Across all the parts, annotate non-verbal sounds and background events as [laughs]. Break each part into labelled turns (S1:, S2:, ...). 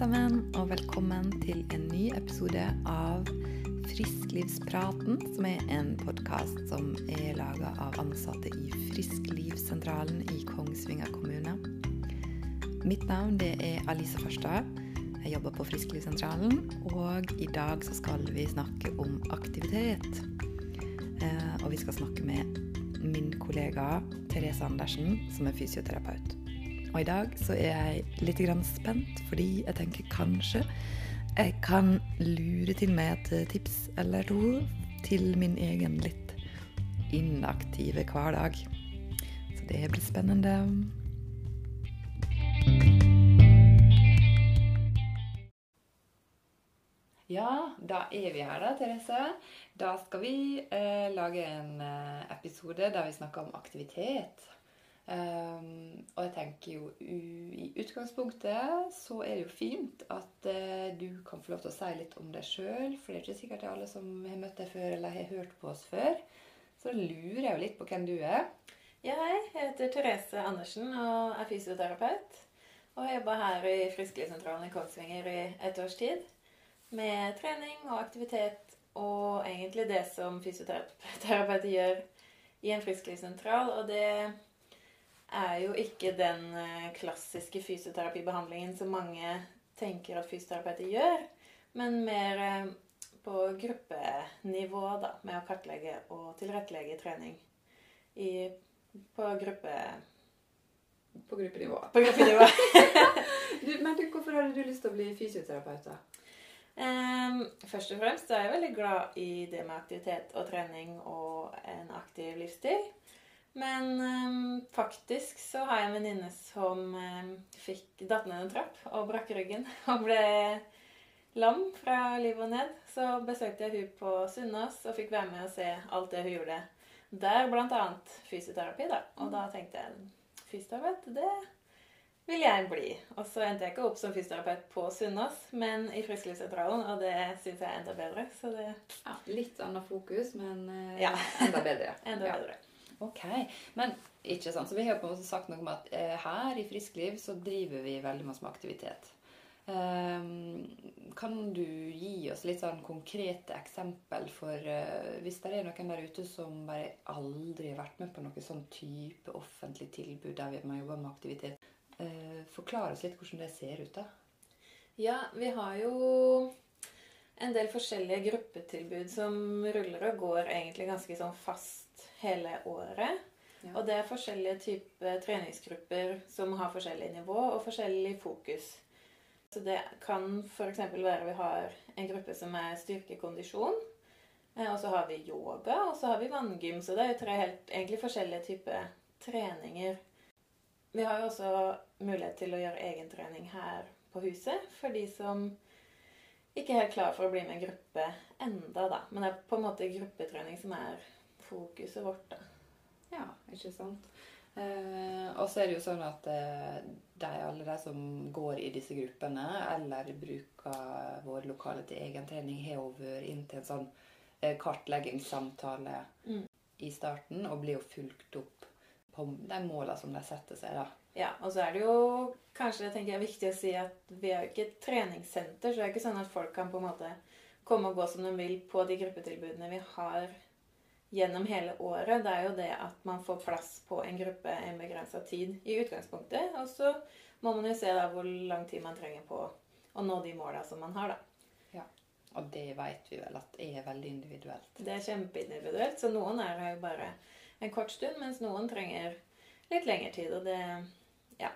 S1: sammen, og velkommen til en ny episode av Frisklivspraten, som er en podkast som er laga av ansatte i Frisklivssentralen i Kongsvinger kommune. Mitt navn det er Alisa Farstad. Jeg jobber på Frisklivssentralen, og i dag så skal vi snakke om aktivitet. Eh, og vi skal snakke med min kollega Therese Andersen, som er fysioterapeut. Og i dag så er jeg litt grann spent, fordi jeg tenker kanskje jeg kan lure til meg et tips eller to til min egen litt inaktive hverdag. Så det blir spennende. Ja, da er vi her, da, Therese. Da skal vi eh, lage en eh, episode der vi snakker om aktivitet. Um, og jeg tenker jo i utgangspunktet så er det jo fint at uh, du kan få lov til å si litt om deg sjøl. For det er ikke sikkert det er alle som har møtt deg før eller har hørt på oss før. Så lurer jeg jo litt på hvem du er.
S2: Ja, hei. jeg heter Therese Andersen og er fysioterapeut. Og har jobba her i Frisklivssentralen i Kongsvinger i et års tid. Med trening og aktivitet og egentlig det som fysioterapeuter [laughs] gjør i en frisklivssentral. Og det er jo ikke den eh, klassiske fysioterapibehandlingen som mange tenker at fysioterapeuter gjør, men mer eh, på gruppenivå, da, med å kartlegge og tilrettelegge trening i, på gruppe...
S1: På gruppenivå. [laughs]
S2: På gruppenivå. [laughs]
S1: du, men du, hvorfor hadde du lyst til å bli fysioterapeut, da?
S2: Um, først og fremst er jeg veldig glad i det med aktivitet og trening og en aktiv livsstil. Men um, faktisk så har jeg en venninne som um, fikk datt ned en trapp og brakk ryggen [laughs] og ble lam fra livet og ned. Så besøkte jeg hun på Sunnaas og fikk være med og se alt det hun gjorde der, bl.a. fysioterapi. da. Og da tenkte jeg fysioterapeut, det vil jeg bli. Og så endte jeg ikke opp som fysioterapeut på Sunnaas, men i Frisklivssentralen, og det syns jeg er enda bedre. Så det
S1: ja, Litt annet fokus, men uh, ja. enda bedre. [laughs]
S2: enda bedre.
S1: Ok, men ikke sant. Så vi har på en måte sagt noe om at eh, her i Friskliv så driver vi veldig masse med aktivitet. Um, kan du gi oss litt sånn konkrete eksempel for uh, hvis det er noen der ute som bare aldri har vært med på noe sånn type offentlig tilbud der vi må jobbe med aktivitet? Uh, forklar oss litt hvordan det ser ut, da.
S2: Ja, vi har jo en del forskjellige gruppetilbud som ruller og går egentlig ganske sånn fast hele året. Ja. Og det er forskjellige typer treningsgrupper som har forskjellig nivå og forskjellig fokus. Så det kan f.eks. være vi har en gruppe som er styrkekondisjon. Eh, og så har vi yoga, og så har vi vanngym. Så det er jo tre helt egentlig forskjellige typer treninger. Vi har jo også mulighet til å gjøre egentrening her på huset for de som ikke er helt klar for å bli med en gruppe enda, da. Men det er på en måte gruppetrening som er fokuset vårt, da.
S1: Ja, ikke sant. Eh, og så er det jo sånn at eh, de, alle de som går i disse gruppene, eller bruker vår lokale til egentrening, har jo vært inn til en sånn eh, kartleggingssamtale mm. i starten, og blir jo fulgt opp på de måla som de setter seg, da.
S2: Ja, og så er det jo kanskje det tenker jeg er viktig å si at vi er jo ikke et treningssenter, så det er ikke sånn at folk kan på en måte komme og gå som de vil på de gruppetilbudene vi har gjennom hele året, det er jo det at man får plass på en gruppe en begrensa tid i utgangspunktet. Og så må man jo se da hvor lang tid man trenger på å nå de måla som man har, da.
S1: Ja, Og det vet vi vel at er veldig individuelt.
S2: Det er kjempeindividuelt. Så noen er her jo bare en kort stund, mens noen trenger litt lengre tid. Og det Ja.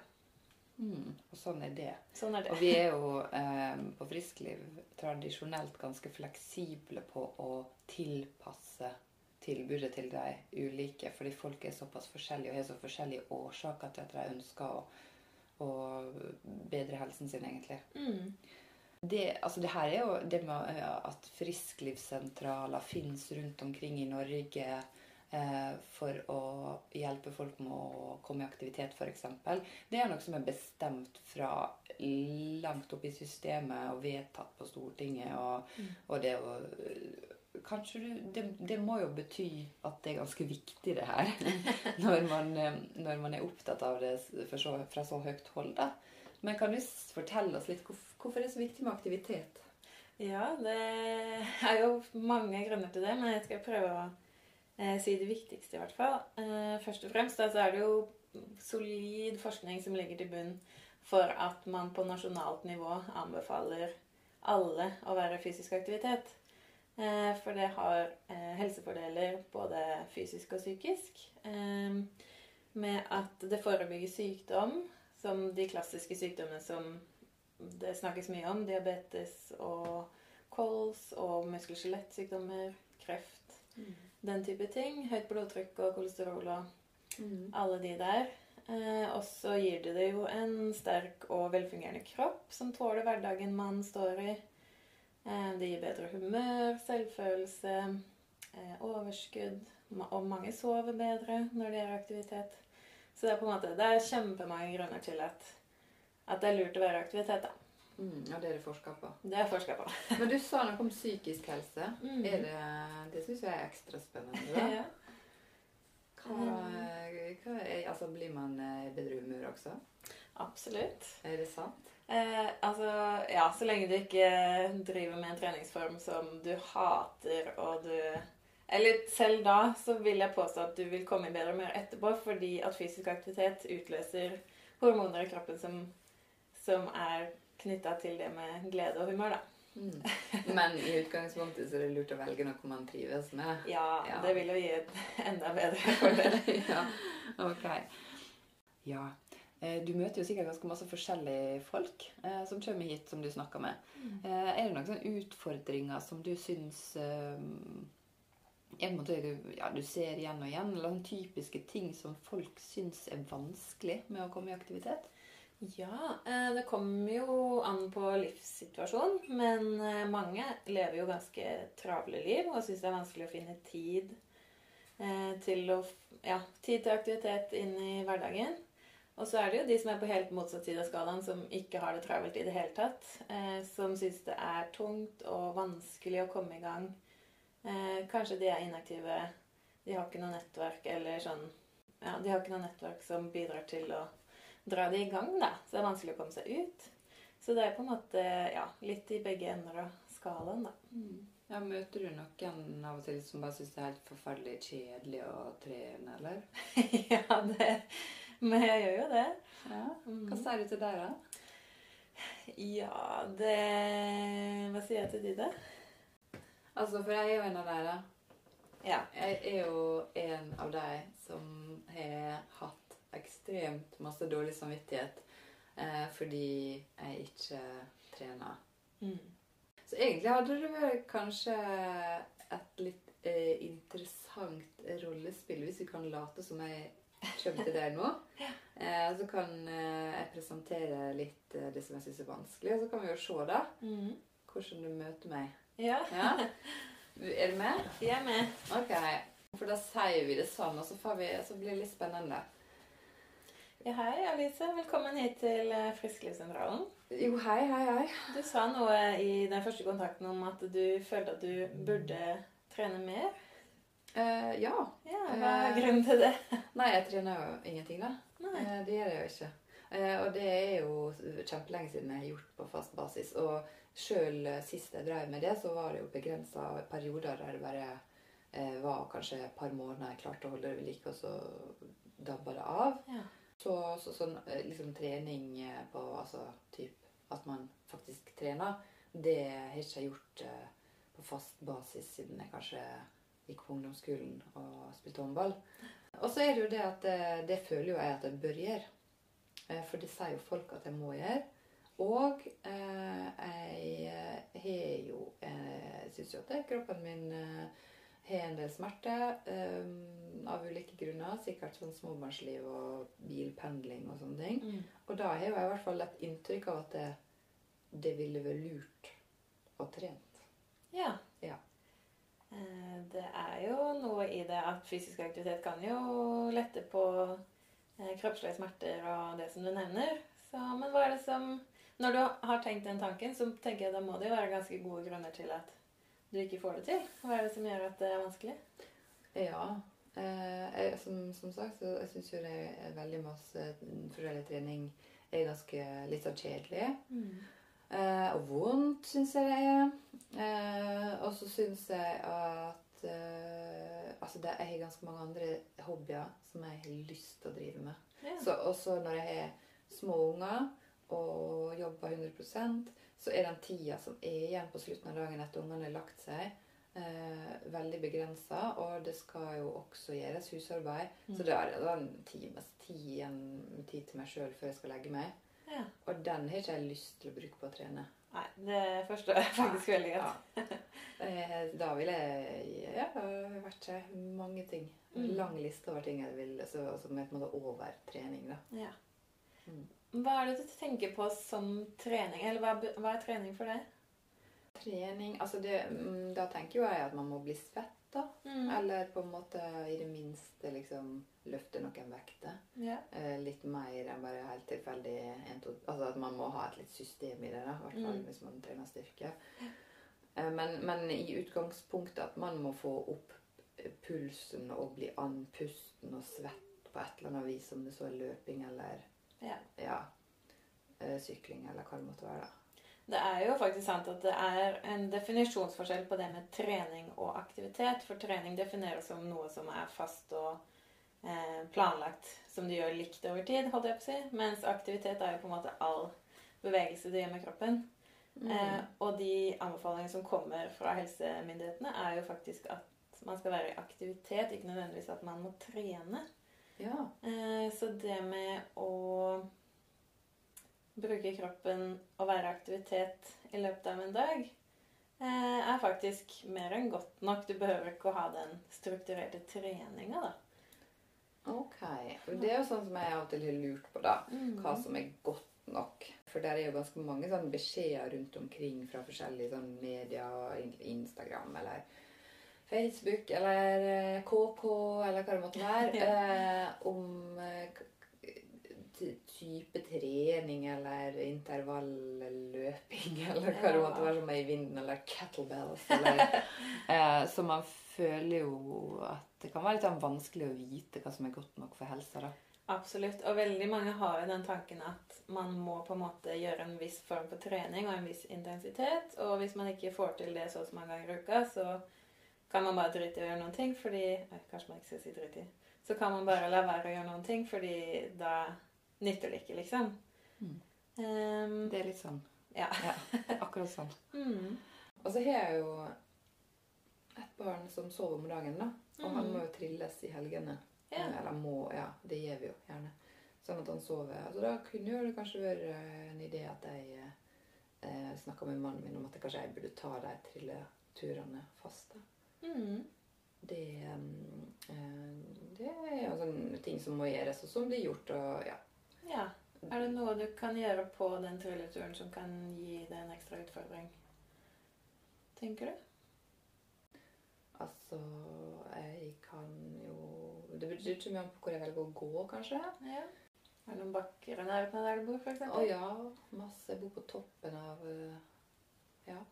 S1: Mm, og sånn er det.
S2: Sånn er det.
S1: Og vi er jo eh, på Friskliv tradisjonelt ganske fleksible på å tilpasse tilbudet til de ulike. Fordi folk er såpass forskjellige og har så forskjellige årsaker til at de ønsker å, å bedre helsen sin, egentlig.
S2: Mm.
S1: Det, altså det her er jo det med at frisklivssentraler finnes rundt omkring i Norge eh, for å hjelpe folk med å komme i aktivitet, f.eks. Det er noe som er bestemt fra langt opp i systemet og vedtatt på Stortinget. Og, mm. og det å kanskje du, det, det, må jo bety at det er ganske viktig, det her. [laughs] når, man, eh, når man er opptatt av det så, fra så høyt hold. da. Men kan du fortelle oss litt hvorfor det er så viktig med aktivitet?
S2: Ja, det er jo mange grunner til det, men jeg skal prøve å eh, si det viktigste, i hvert fall. Eh, først og fremst da, så er det jo solid forskning som ligger til bunn for at man på nasjonalt nivå anbefaler alle å være fysisk aktivitet. Eh, for det har eh, helsefordeler både fysisk og psykisk. Eh, med at det forebygger sykdom, som de klassiske sykdommene som det snakkes mye om. Diabetes og kols og muskel-skjelettsykdommer, kreft. Mm. Den type ting. Høyt blodtrykk og kolesterol og mm. alle de der. Eh, og så gir det det jo en sterk og velfungerende kropp som tåler hverdagen man står i. Eh, det gir bedre humør, selvfølelse, eh, overskudd. Og mange sover bedre når de gjør aktivitet. Så det er på en måte, det er kjempemange grunner til at at det er lurt å være i aktivitet. da.
S1: Mm, og det er det forska på.
S2: Det er forska på. [laughs]
S1: Men du sa noe om psykisk helse. Mm. Det, det syns jeg er ekstra spennende. [laughs] Ja. Hva, hva er, altså, blir man i bedre humør også?
S2: Absolutt.
S1: Er det sant?
S2: Eh, altså, ja, så lenge du ikke driver med en treningsform som du hater, og du Eller selv da så vil jeg påstå at du vil komme i bedre humør etterpå, fordi at fysisk aktivitet utløser hormoner i kroppen som som er knytta til det med glede og humør, da.
S1: Mm. [laughs] Men i utgangspunktet så er det lurt å velge noe man trives med.
S2: Ja, ja. det vil jo gi et [laughs] enda bedre fordel. [laughs]
S1: ja, ok. Ja. Eh, du møter jo sikkert ganske masse forskjellige folk eh, som kommer hit, som du snakker med. Mm. Eh, er det noen sånne utfordringer som du syns eh, måte, ja, du ser igjen og igjen? Eller sånne typiske ting som folk syns er vanskelig med å komme i aktivitet?
S2: Ja, eh, det kommer jo an på livssituasjon. Men eh, mange lever jo ganske travle liv og syns det er vanskelig å finne tid eh, til, å, ja, tid til aktivitet inn i hverdagen. Og så er det jo de som er på helt motsatt side av skalaen, som ikke har det travelt i det hele tatt. Som syns det er tungt og vanskelig å komme i gang. Kanskje de er inaktive. De har ikke noe nettverk eller sånn Ja, de har ikke noe nettverk som bidrar til å dra de i gang, da. Så det er vanskelig å komme seg ut. Så det er på en måte ja, litt i begge ender av skalaen, da. Mm.
S1: Ja, Møter du noen av og til som bare syns det er helt forferdelig kjedelig å trene, eller? [laughs]
S2: ja, det Men jeg gjør jo det.
S1: Ja. Hva sier du til deg, da?
S2: Ja, det Hva sier jeg til de, da?
S1: Altså, for jeg er jo en av dere.
S2: Ja.
S1: Jeg er jo en av de som har hatt ekstremt masse dårlig samvittighet eh, fordi jeg ikke trener. Mm. Så egentlig hadde det vært kanskje et litt eh, interessant rollespill hvis vi kan late som jeg kommer til deg nå. [laughs] Eh, så kan eh, jeg presentere litt eh, det som jeg syns er vanskelig, og så kan vi jo se da mm. hvordan du møter meg.
S2: Ja. ja.
S1: Er du med?
S2: Jeg er med.
S1: Ok. For da sier vi det sånn, og så, vi, så blir det litt spennende.
S2: Ja, hei, Alice. Velkommen hit til eh, Frisklivssentralen.
S1: Jo, hei, hei, hei.
S2: Du sa noe i den første kontakten om at du følte at du burde trene mer.
S1: Uh, ja.
S2: ja. Hva er grunnen til det?
S1: Nei, jeg trener jo ingenting, da. Uh, det gjør jeg jo ikke. Uh, og det er jo kjempelenge siden jeg har gjort på fast basis. Og sjøl sist jeg drev med det, så var det jo begrensa perioder der det bare var kanskje et par måneder jeg klarte å holde det ved like, og så dabba det av. Ja. Så, så sånn eh, liksom trening eh, på altså typ at man faktisk trener, det har jeg ikke gjort på fast basis siden jeg kanskje gikk på ungdomsskolen og spilte håndball. Og så er det jo det at det, det føler jo jeg at jeg bør gjøre. Uh, for det sier jo folk at jeg må gjøre. Og uh, jeg har jo Jeg syns jo at kroppen min har en del smerte um, av ulike grunner. Sikkert sånn småbarnsliv og bilpendling og sånne ting. Mm. Og da har jeg i hvert fall et inntrykk av at det, det ville vært lurt og trent.
S2: Ja. Eh, det er jo noe i det at fysisk aktivitet kan jo lette på eh, kroppslige smerter og det som du nevner. Så, men hva er det som Når du har tenkt den tanken, så tenker jeg da må det jo være ganske gode grunner til at du ikke får det til? Hva er det som gjør at det er vanskelig?
S1: Ja, Eh, jeg, som, som sagt, så jeg syns jo det er veldig masse forskjellig trening er ganske litt sånn kjedelig. Eh, og vondt, syns jeg det er. Eh, og så syns jeg at eh, Altså, det, jeg har ganske mange andre hobbyer som jeg har lyst til å drive med.
S2: Ja.
S1: Så også når jeg har små unger og jobber 100% så er den tida som er igjen på slutten av dagen etter ungene har lagt seg, eh, veldig begrensa. Og det skal jo også gjøres husarbeid.
S2: Mm.
S1: Så det er da en times tid igjen tid til meg sjøl før jeg skal legge meg.
S2: Ja.
S1: Og den har ikke jeg lyst til å bruke på å trene.
S2: Nei, det forstår jeg faktisk veldig godt.
S1: Ja. Eh, Da vil jeg Ja, det har vært mange ting.
S2: Mm.
S1: lang liste over ting jeg vil så, Som er på en måte over trening, da.
S2: Ja.
S1: Mm.
S2: Hva er det du tenker på som trening? Eller hva, hva er trening for deg?
S1: Trening Altså, det, mm, da tenker jo jeg at man må bli svett, da.
S2: Mm.
S1: Eller på en måte i det minste liksom løfte noen vekter.
S2: Yeah.
S1: Eh, litt mer enn bare helt tilfeldig en, to, Altså at man må ha et litt system i det, da. I hvert fall
S2: Mm.
S1: hvis man trener styrke. Eh, men, men i utgangspunktet at man må få opp eh, pulsen og bli andpusten og svett på et eller annet vis, om det så er løping eller
S2: yeah.
S1: ja, eh, sykling eller hva det måtte være. da.
S2: Det er jo faktisk sant at det er en definisjonsforskjell på det med trening og aktivitet. For trening defineres som noe som er fast og eh, planlagt, som du gjør likt over tid, holdt jeg på å si. Mens aktivitet er jo på en måte all bevegelse du gjør med kroppen. Eh, og de anbefalingene som kommer fra helsemyndighetene, er jo faktisk at man skal være i aktivitet, ikke nødvendigvis at man må trene.
S1: ja.
S2: Eh, så det med å bruke kroppen og være aktivitet i løpet av en dag, eh, er faktisk mer enn godt nok. Du behøver ikke å ha den strukturerte treninga, da.
S1: Ok. Det er jo sånn som jeg av og til har lurt på, da.
S2: Mm.
S1: Hva som er godt nok. For der er jo ganske mange sånne beskjeder rundt omkring fra forskjellige sånn medier, Instagram eller Facebook eller eh, KK eller hva det måtte være, [laughs] eh, om eh, type trening eller intervalløping [laughs] eller hva det måtte være som er i vinden, eller kettlebells. Eller, [laughs] eh, så man føler jo at det kan være litt sånn vanskelig å vite hva som er godt nok for helsa. da.
S2: Absolutt. Og veldig mange har jo den tanken at man må på en måte gjøre en viss form for trening og en viss intensitet. Og hvis man ikke får til det så og så mange ganger i uka, så kan man bare drite i å gjøre noen ting fordi Kanskje man ikke skal si drite i. Så kan man bare la være å gjøre noen ting, fordi da nytter det ikke, liksom.
S1: Mm.
S2: Um,
S1: Det er litt sånn.
S2: ja.
S1: Ja, akkurat sånn. [laughs]
S2: Mm.
S1: Og så har jeg jo et barn som sover om dagen, da. Og han
S2: Mhm.
S1: må jo trilles i helgene.
S2: Ja.
S1: Eller må, ja. Det gjør vi jo gjerne. Sånn at han sover. Altså, da kunne jo det kanskje vært eh, en idé at jeg eh, snakka med mannen min om at jeg kanskje jeg burde ta de trilleturene fast. da.
S2: Mm.
S1: Det, eh, det er jo sånne ting som må gjøres, og som blir gjort. og ja.
S2: Ja. Er det noe du kan gjøre på den trilleturen som kan gi deg en ekstra utfordring? Tenker du?
S1: Altså, jeg kan jo Det betyr ikke mye om hvor jeg velger å gå, kanskje.
S2: Ja. Er det noen bakker i nærheten av der du bor, f.eks.?
S1: Å ja, masse. Jeg bor på toppen av eh, Ja.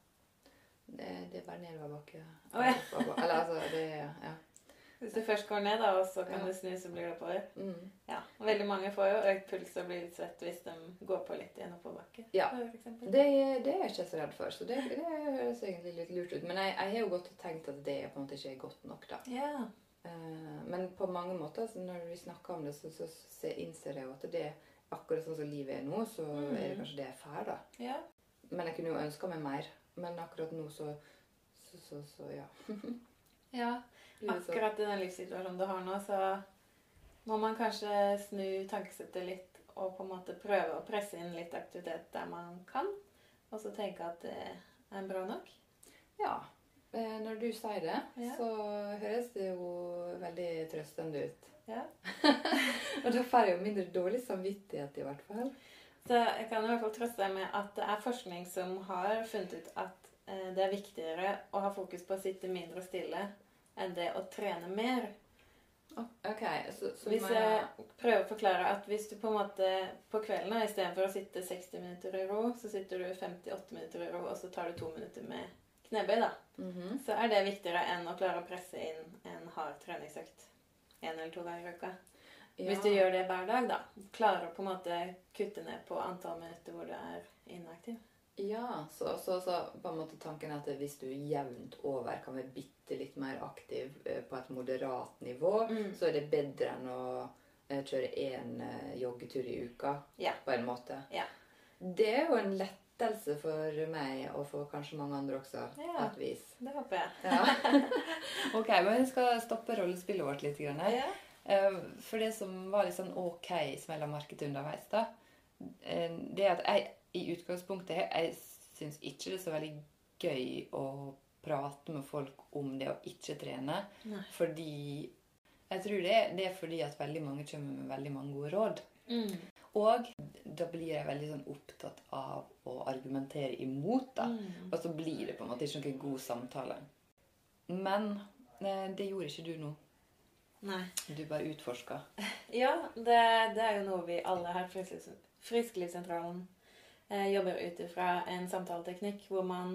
S1: Det, det er bare nedoverbakke.
S2: Å, ja.
S1: Eller altså, det Ja.
S2: Hvis du først går ned, da, og så kan
S1: Ja.
S2: du snu, så blir det oppover.
S1: Mm.
S2: Ja. og Veldig mange får jo økt puls og blir litt svett hvis de går på litt i en oppoverbakke.
S1: Ja. Det, det er jeg ikke så redd for, så det, det høres egentlig litt lurt ut. Men jeg, jeg har jo godt tenkt at det på en måte ikke er godt nok, da.
S2: Ja.
S1: Eh, men på mange måter, så når vi snakker om det, så, så, så innser jeg jo at det er akkurat sånn som livet er nå, så
S2: Mm.
S1: er det kanskje det jeg får, da.
S2: ja.
S1: Men jeg kunne jo ønska meg mer. Men akkurat nå så Så, så, så ja. [laughs]
S2: ja.
S1: Så-
S2: Akkurat i den livssituasjonen du har nå, så må man kanskje snu tankesettet litt og på en måte prøve å presse inn litt aktivitet der man kan. Og så tenke at det er bra nok.
S1: Ja. Eh, Når du sier det,
S2: Ja.
S1: så høres det jo veldig trøstende ut.
S2: Ja. [laughs]
S1: Og da får jeg jo mindre dårlig samvittighet, i hvert fall.
S2: Så jeg kan i hvert fall trøste deg med at det er forskning som har funnet ut at eh, det er viktigere å ha fokus på å sitte mindre stille enn det å trene mer.
S1: Ok, så, så
S2: Hvis jeg prøver å forklare at hvis du på en måte på kvelden istedenfor å sitte 60 minutter i ro, så sitter du 58 minutter i ro, og så tar du to minutter med knebøy, da.
S1: Mhm.
S2: Så er det viktigere enn å klare å presse inn en hard treningsøkt. en eller to ganger i uka.
S1: Ja.
S2: Hvis du gjør det hver dag, da. Klarer å på en måte kutte ned på antall minutter hvor du er inaktiv.
S1: Ja, så, så, så på en måte tanken er at hvis du jevnt over kan være bitte litt mer aktiv eh, på et moderat nivå,
S2: Mm.
S1: så er det bedre enn å eh, kjøre én eh, joggetur i uka,
S2: Ja.
S1: på en måte.
S2: Ja.
S1: Det er jo en lettelse for meg, og for kanskje mange andre også, på
S2: Ja.
S1: et vis.
S2: Det håper jeg.
S1: Ja. [laughs] ok, men vi skal stoppe rollespillet vårt litt. Grann.
S2: Ja.
S1: Eh, For det som var litt sånn ok, som la merke til underveis, da, eh, det er at jeg i utgangspunktet jeg syns ikke det er så veldig gøy å prate med folk om det å ikke trene.
S2: Nei.
S1: Fordi Jeg tror det, det er fordi at veldig mange kommer med veldig mange gode råd.
S2: Mm.
S1: Og da blir jeg veldig sånn opptatt av å argumentere imot, da.
S2: Mm.
S1: Og så blir det på en måte ikke noen god samtale. Men eh, det gjorde ikke du nå.
S2: Nei.
S1: Du bare utforska. [laughs]
S2: Ja, det, det er jo noe vi alle her på Frisklivssentralen jobber ut ifra en samtaleteknikk hvor man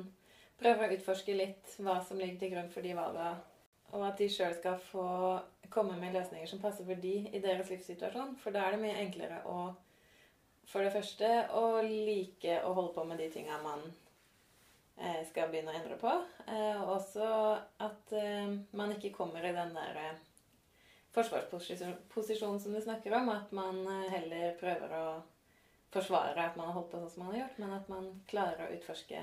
S2: prøver å utforske litt hva som ligger til grunn for de valgene, og at de sjøl skal få komme med løsninger som passer for de i deres livssituasjon. For da er det mye enklere å for det første å like å holde på med de tinga man eh, skal begynne å endre på. Eh, og også at eh, man ikke kommer i den der eh, forsvarsposisjonen som du snakker om. At man eh, heller prøver å forsvare at man har holdt på sånn som man har gjort, men at man klarer å utforske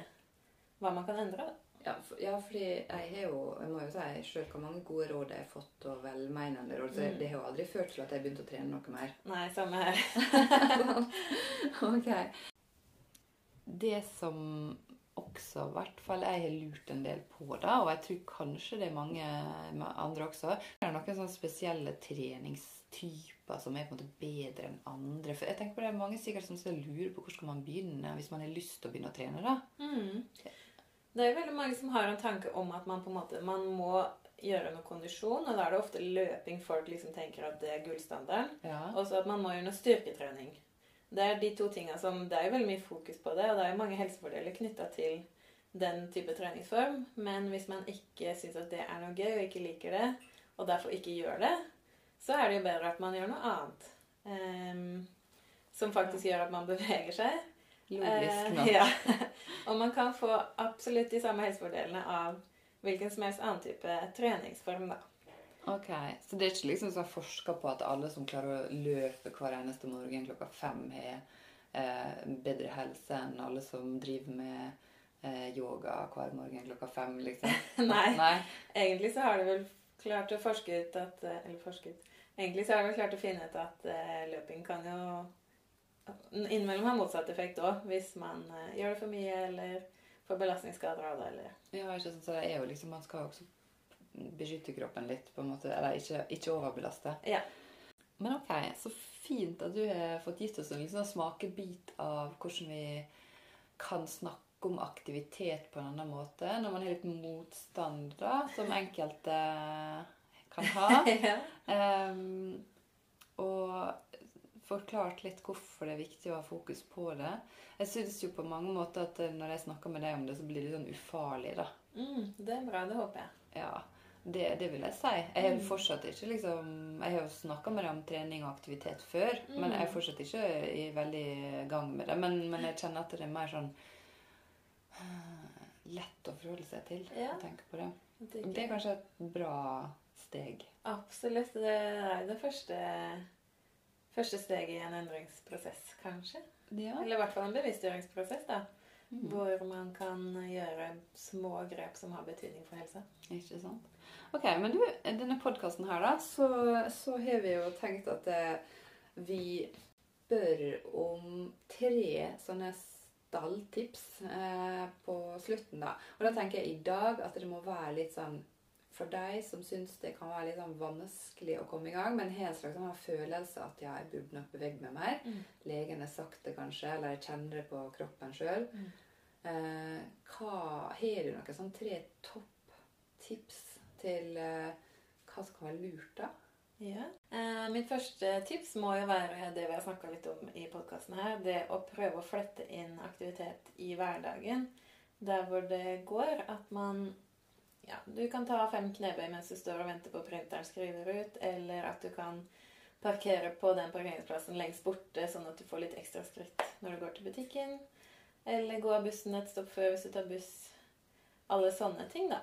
S2: hva man kan endre.
S1: Ja, for, ja, fordi jeg har jo Jeg må jo si sjøl hvor mange gode råd jeg har fått, og velmenende råd. Så
S2: Mm.
S1: det har jo aldri ført til at jeg har begynt å trene noe mer.
S2: Nei, samme her. [laughs]
S1: ok. Det som også, i hvert fall jeg har lurt en del på, da, og jeg tror kanskje det er mange andre også, det er noen sånne spesielle treningstyper som er på en måte bedre enn andre. For jeg tenker på det er mange sikkert som skal lure på hvor skal man begynne hvis man har lyst til å begynne å trene. da.
S2: Mm. Det er veldig mange som har en tanke om at man på en måte man må gjøre noe kondisjon, og da er det ofte løping folk liksom tenker at det er gullstandarden.
S1: Ja.
S2: Og så at man må gjøre noe styrketrening. Det er de to tingene som Det er veldig mye fokus på det, og det er mange helsefordeler knytta til den type treningsform. Men hvis man ikke syns at det er noe gøy, og ikke liker det, og derfor ikke gjør det, så er det jo bedre at man gjør noe annet. Um, som faktisk gjør at man beveger seg.
S1: Logisk
S2: nok.
S1: nok.
S2: ja. [laughs] Og man kan få absolutt de samme helsefordelene av hvilken som helst annen type treningsform, da.
S1: Ok, Så det er ikke liksom så forska på at alle som klarer å løpe hver eneste morgen klokka fem, har eh, bedre helse enn alle som driver med eh, yoga hver morgen klokka fem, liksom? [laughs]
S2: Nei.
S1: Nei.
S2: Egentlig så har du vel klart å forske ut at eh, Eller forske ut Egentlig så har vi klart å finne ut at eh, løping kan jo innimellom ha motsatt effekt òg, hvis man eh, gjør det for mye eller får belastningsskader av det, eller
S1: Ja, ikke sant, så det er jo liksom, Man skal jo også beskytte kroppen litt, på en måte. Eller ikke, ikke overbelaste.
S2: Ja.
S1: Men ok, så fint at du har fått gitt oss en liksom smakebit av hvordan vi kan snakke om aktivitet på en annen måte når man har litt motstand, da, som enkelte kan ha. [laughs]
S2: ja.
S1: um, og forklart litt hvorfor det er viktig å ha fokus på det. Jeg syns jo på mange måter at eh, når jeg snakker med deg om det, så blir det litt sånn ufarlig, da.
S2: Mm, det er bra. Det håper jeg.
S1: Ja, det, det vil jeg si. Jeg har
S2: Mm.
S1: fortsatt ikke liksom Jeg har jo snakka med deg om trening og aktivitet før, men jeg er
S2: Mm.
S1: fortsatt ikke i veldig gang med det. Men, men jeg kjenner at det er mer sånn eh, lett å forholde seg til
S2: Ja.
S1: å tenke på det. Det er kanskje et bra steg.
S2: Absolutt. Det er det første, første steget i en endringsprosess, kanskje.
S1: Ja.
S2: Eller i hvert fall en bevisstgjøringsprosess, da.
S1: Mm.
S2: Hvor man kan gjøre små grep som har betydning for helsa.
S1: Ikke sant? Ok, men du, denne podkasten her, da, så, så har vi jo tenkt at eh, vi spør om tre sånne stalltips eh, på slutten, da. Og da tenker jeg i dag at det må være litt sånn for deg som syns det kan være litt sånn vanskelig å komme i gang, men har en slags sånn følelse at ja, jeg burde nok bevege meg mer.
S2: Mm.
S1: Legen har sagt det kanskje, eller jeg kjenner det på kroppen sjøl.
S2: Mm.
S1: Eh, har du noen sånn tre topptips til eh, hva som kan være lurt, da?
S2: Ja. Eh, mitt første tips må jo være det vi har snakka litt om i podkasten her. Det å prøve å flette inn aktivitet i hverdagen. Der hvor det går. At man ja, du kan ta fem knebøy mens du står og venter på printeren skriver ut, eller at du kan parkere på den parkeringsplassen lengst borte, sånn at du får litt ekstra skritt når du går til butikken. Eller gå av bussen et stopp før hvis du tar buss. Alle sånne ting, da.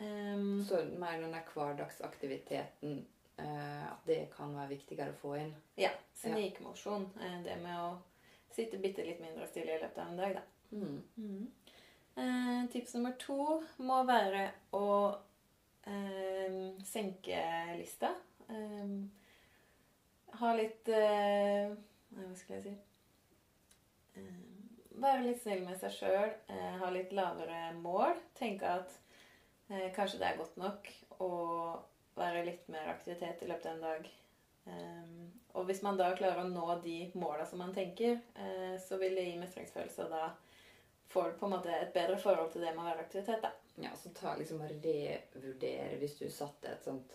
S2: Um,
S1: Så mer den der hverdagsaktiviteten eh, At det kan være viktigere å få inn?
S2: ja. Snikmosjon. eh, Det med å sitte bitte litt mindre stille i løpet av en dag, da.
S1: Mm.
S2: Eh, tips nummer to må være å eh, senke lista. Eh, ha litt eh, Hva skal jeg si eh, Være litt snill med seg sjøl. Ha litt lavere mål. Tenke at kanskje det er godt nok å være litt mer aktivitet i løpet av en dag. Um, og hvis man da klarer å nå de måla som man tenker, uh, så vil det gi mestringsfølelse. og da får du på en måte et bedre forhold til det med å være aktivitet. da.
S1: Ja, så ta liksom og revurdere hvis du satte et sånt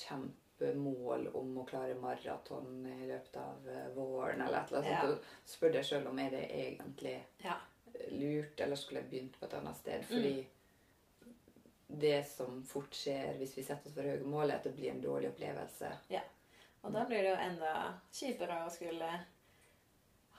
S1: kjempemål om å klare maraton i løpet av eh, våren, eller et eller annet
S2: Ja.
S1: og spør deg sjøl om er det egentlig
S2: Ja.
S1: lurt, eller skulle jeg begynt på et annet sted? Fordi det som fort skjer hvis vi setter oss for høye mål, er at det blir en dårlig opplevelse. Ja.
S2: Og da blir det jo enda kjipere å skulle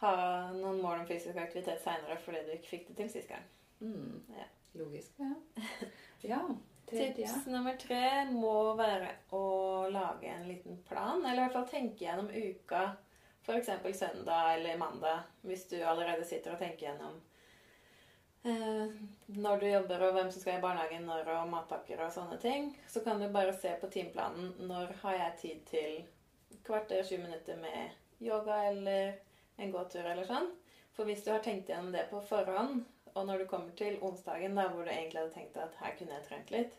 S2: ha noen mål om fysisk aktivitet seinere fordi du ikke fikk det til sist gang.
S1: Mm.
S2: Ja.
S1: Logisk. Ja. [laughs] ja.
S2: Tips nummer tre må være å lage en liten plan, eller i hvert fall tenke gjennom uka. F.eks. søndag eller mandag, hvis du allerede sitter og tenker gjennom eh, når du jobber, og hvem som skal i barnehagen når, og matpakker og sånne ting. Så kan du bare se på timeplanen. Når har jeg tid til kvarter, 20 minutter med yoga eller en gåtur eller sånn? For hvis du har tenkt gjennom det på forhånd, og når du kommer til onsdagen, da hvor du egentlig hadde tenkt at her kunne jeg trent litt,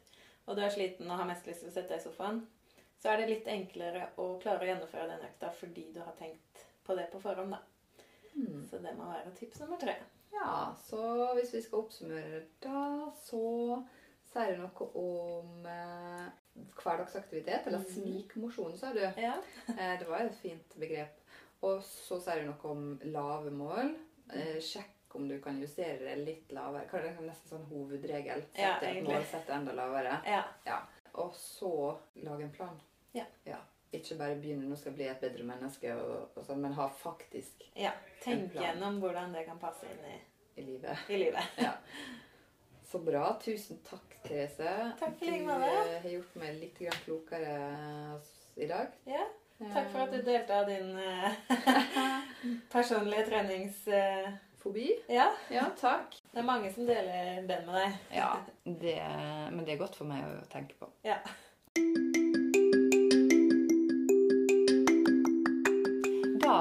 S2: og du er sliten og har mest lyst til å sette deg i sofaen, så er det litt enklere å klare å gjennomføre den økta fordi du har tenkt på det på forhånd. da.
S1: Mm.
S2: Så det må være tips nummer tre.
S1: Ja, så hvis vi skal oppsummere da, så sier du noe om eh, hverdagsaktivitet, eller
S2: Mhm.
S1: snikmosjon, sa du.
S2: Ja.
S1: Eh, det var et fint begrep. Og så sier du noe om lave mål. Eh, sjekk om du kan justere det litt lavere. Kan det er nesten sånn hovedregel. Sette
S2: Ja,
S1: et mål, sette enda lavere.
S2: ja.
S1: Og så lage en plan.
S2: Ja.
S1: Ikke bare begynne 'nå skal jeg bli et bedre menneske', og, og sånn, men ha faktisk
S2: ja.
S1: En
S2: Tenk
S1: plan.
S2: gjennom hvordan det kan passe inn i,
S1: i livet.
S2: i livet. [laughs]
S1: Ja. Så bra. Tusen takk, Therese.
S2: Takk for
S1: Du eh, har gjort meg litt klokere i dag.
S2: Ja. Takk for at du delte av din eh, [laughs] personlige trenings... eh, ja.
S1: Ja, takk.
S2: Det er mange som deler den med deg.
S1: Ja, det, men det er godt for meg å tenke på.
S2: Ja.
S1: Da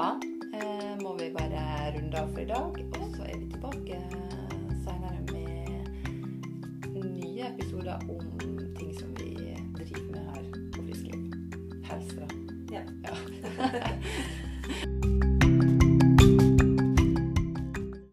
S1: eh, må vi bare runde av for i dag, og så er vi tilbake senere med nye episoder om ting som vi driver med her på Friskliv. Helst, da.
S2: Ja.
S1: ja. [laughs]